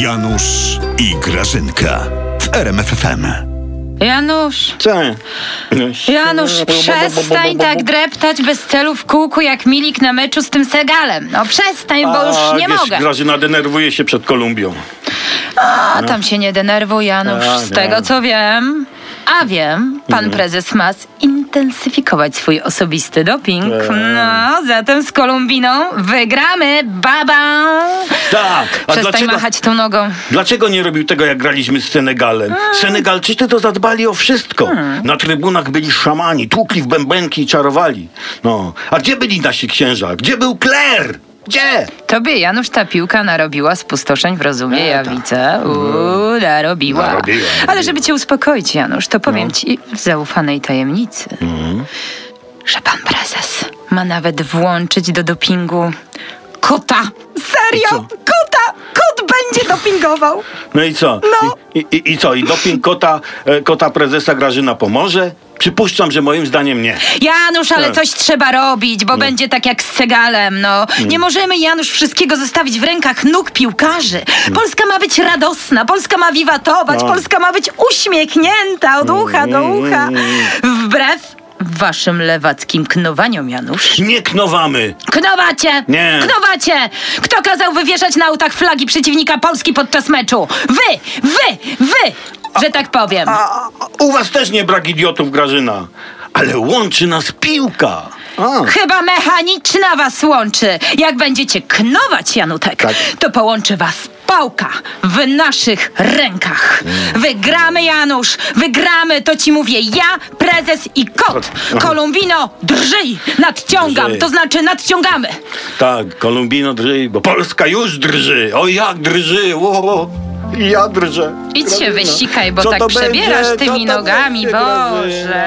Janusz i Grażynka w RMFFM. Janusz, Co? Janusz, przestań tak dreptać bez celu w kółku jak Milik na meczu z tym Segalem. No przestań, bo już nie wiesz, mogę. Grażyna denerwuje się przed Kolumbią. A tam się nie denerwuj, Janusz. A, Z nie. tego co wiem, a wiem, pan prezes ma zintensyfikować swój osobisty doping. No, zatem z Kolumbiną wygramy, baba! Tak, a Przestań dlaczego, machać tą nogą. dlaczego nie robił tego, jak graliśmy z Senegalem? Senegalczycy to zadbali o wszystko. Na trybunach byli szamani, tłukli w bębenki i czarowali. No, a gdzie byli nasi księża? Gdzie był Kler? Gdzie? Tobie, Janusz, ta piłka narobiła spustoszeń w rozumie, ja widzę. Uuu, narobiła. Narobiła, Ale żeby cię uspokoić, Janusz, to powiem No. ci w zaufanej tajemnicy, Mhm. że pan prezes ma nawet włączyć do dopingu kota. Serio? Kota! Kot będzie dopingował. No i co? No. I, i, I co? I doping kota, e, kota prezesa Grażyna pomoże? Przypuszczam, że moim zdaniem nie. Janusz, ale Tak. coś trzeba robić, bo będzie tak jak z Segalem, no. Mm. Nie możemy, Janusz, wszystkiego zostawić w rękach nóg piłkarzy. Polska ma być radosna, Polska ma wiwatować, No. Polska ma być uśmiechnięta od ucha do ucha. Mm. Wbrew waszym lewackim knowaniom, Janusz. Nie knowamy! Knowacie! Nie. Knowacie! Kto kazał wywieszać na autach flagi przeciwnika Polski podczas meczu? Wy! Wy! Wy! Że tak powiem. A, u was też nie brak idiotów, Grażyna. Ale łączy nas piłka. A. Chyba mechaniczna was łączy. Jak będziecie knować, Janutek, Tak. to połączy was pałka w naszych rękach. Wygramy, Janusz, wygramy, to ci mówię ja, prezes i kot. Kolumbino, drżyj, nadciągam, Drżyj. to znaczy nadciągamy. Tak, Kolumbino drży, bo Polska już drży. O jak drży, o, ja drżę. Idź się wysikaj, bo Co tak przebierasz będzie? tymi nogami? Boże.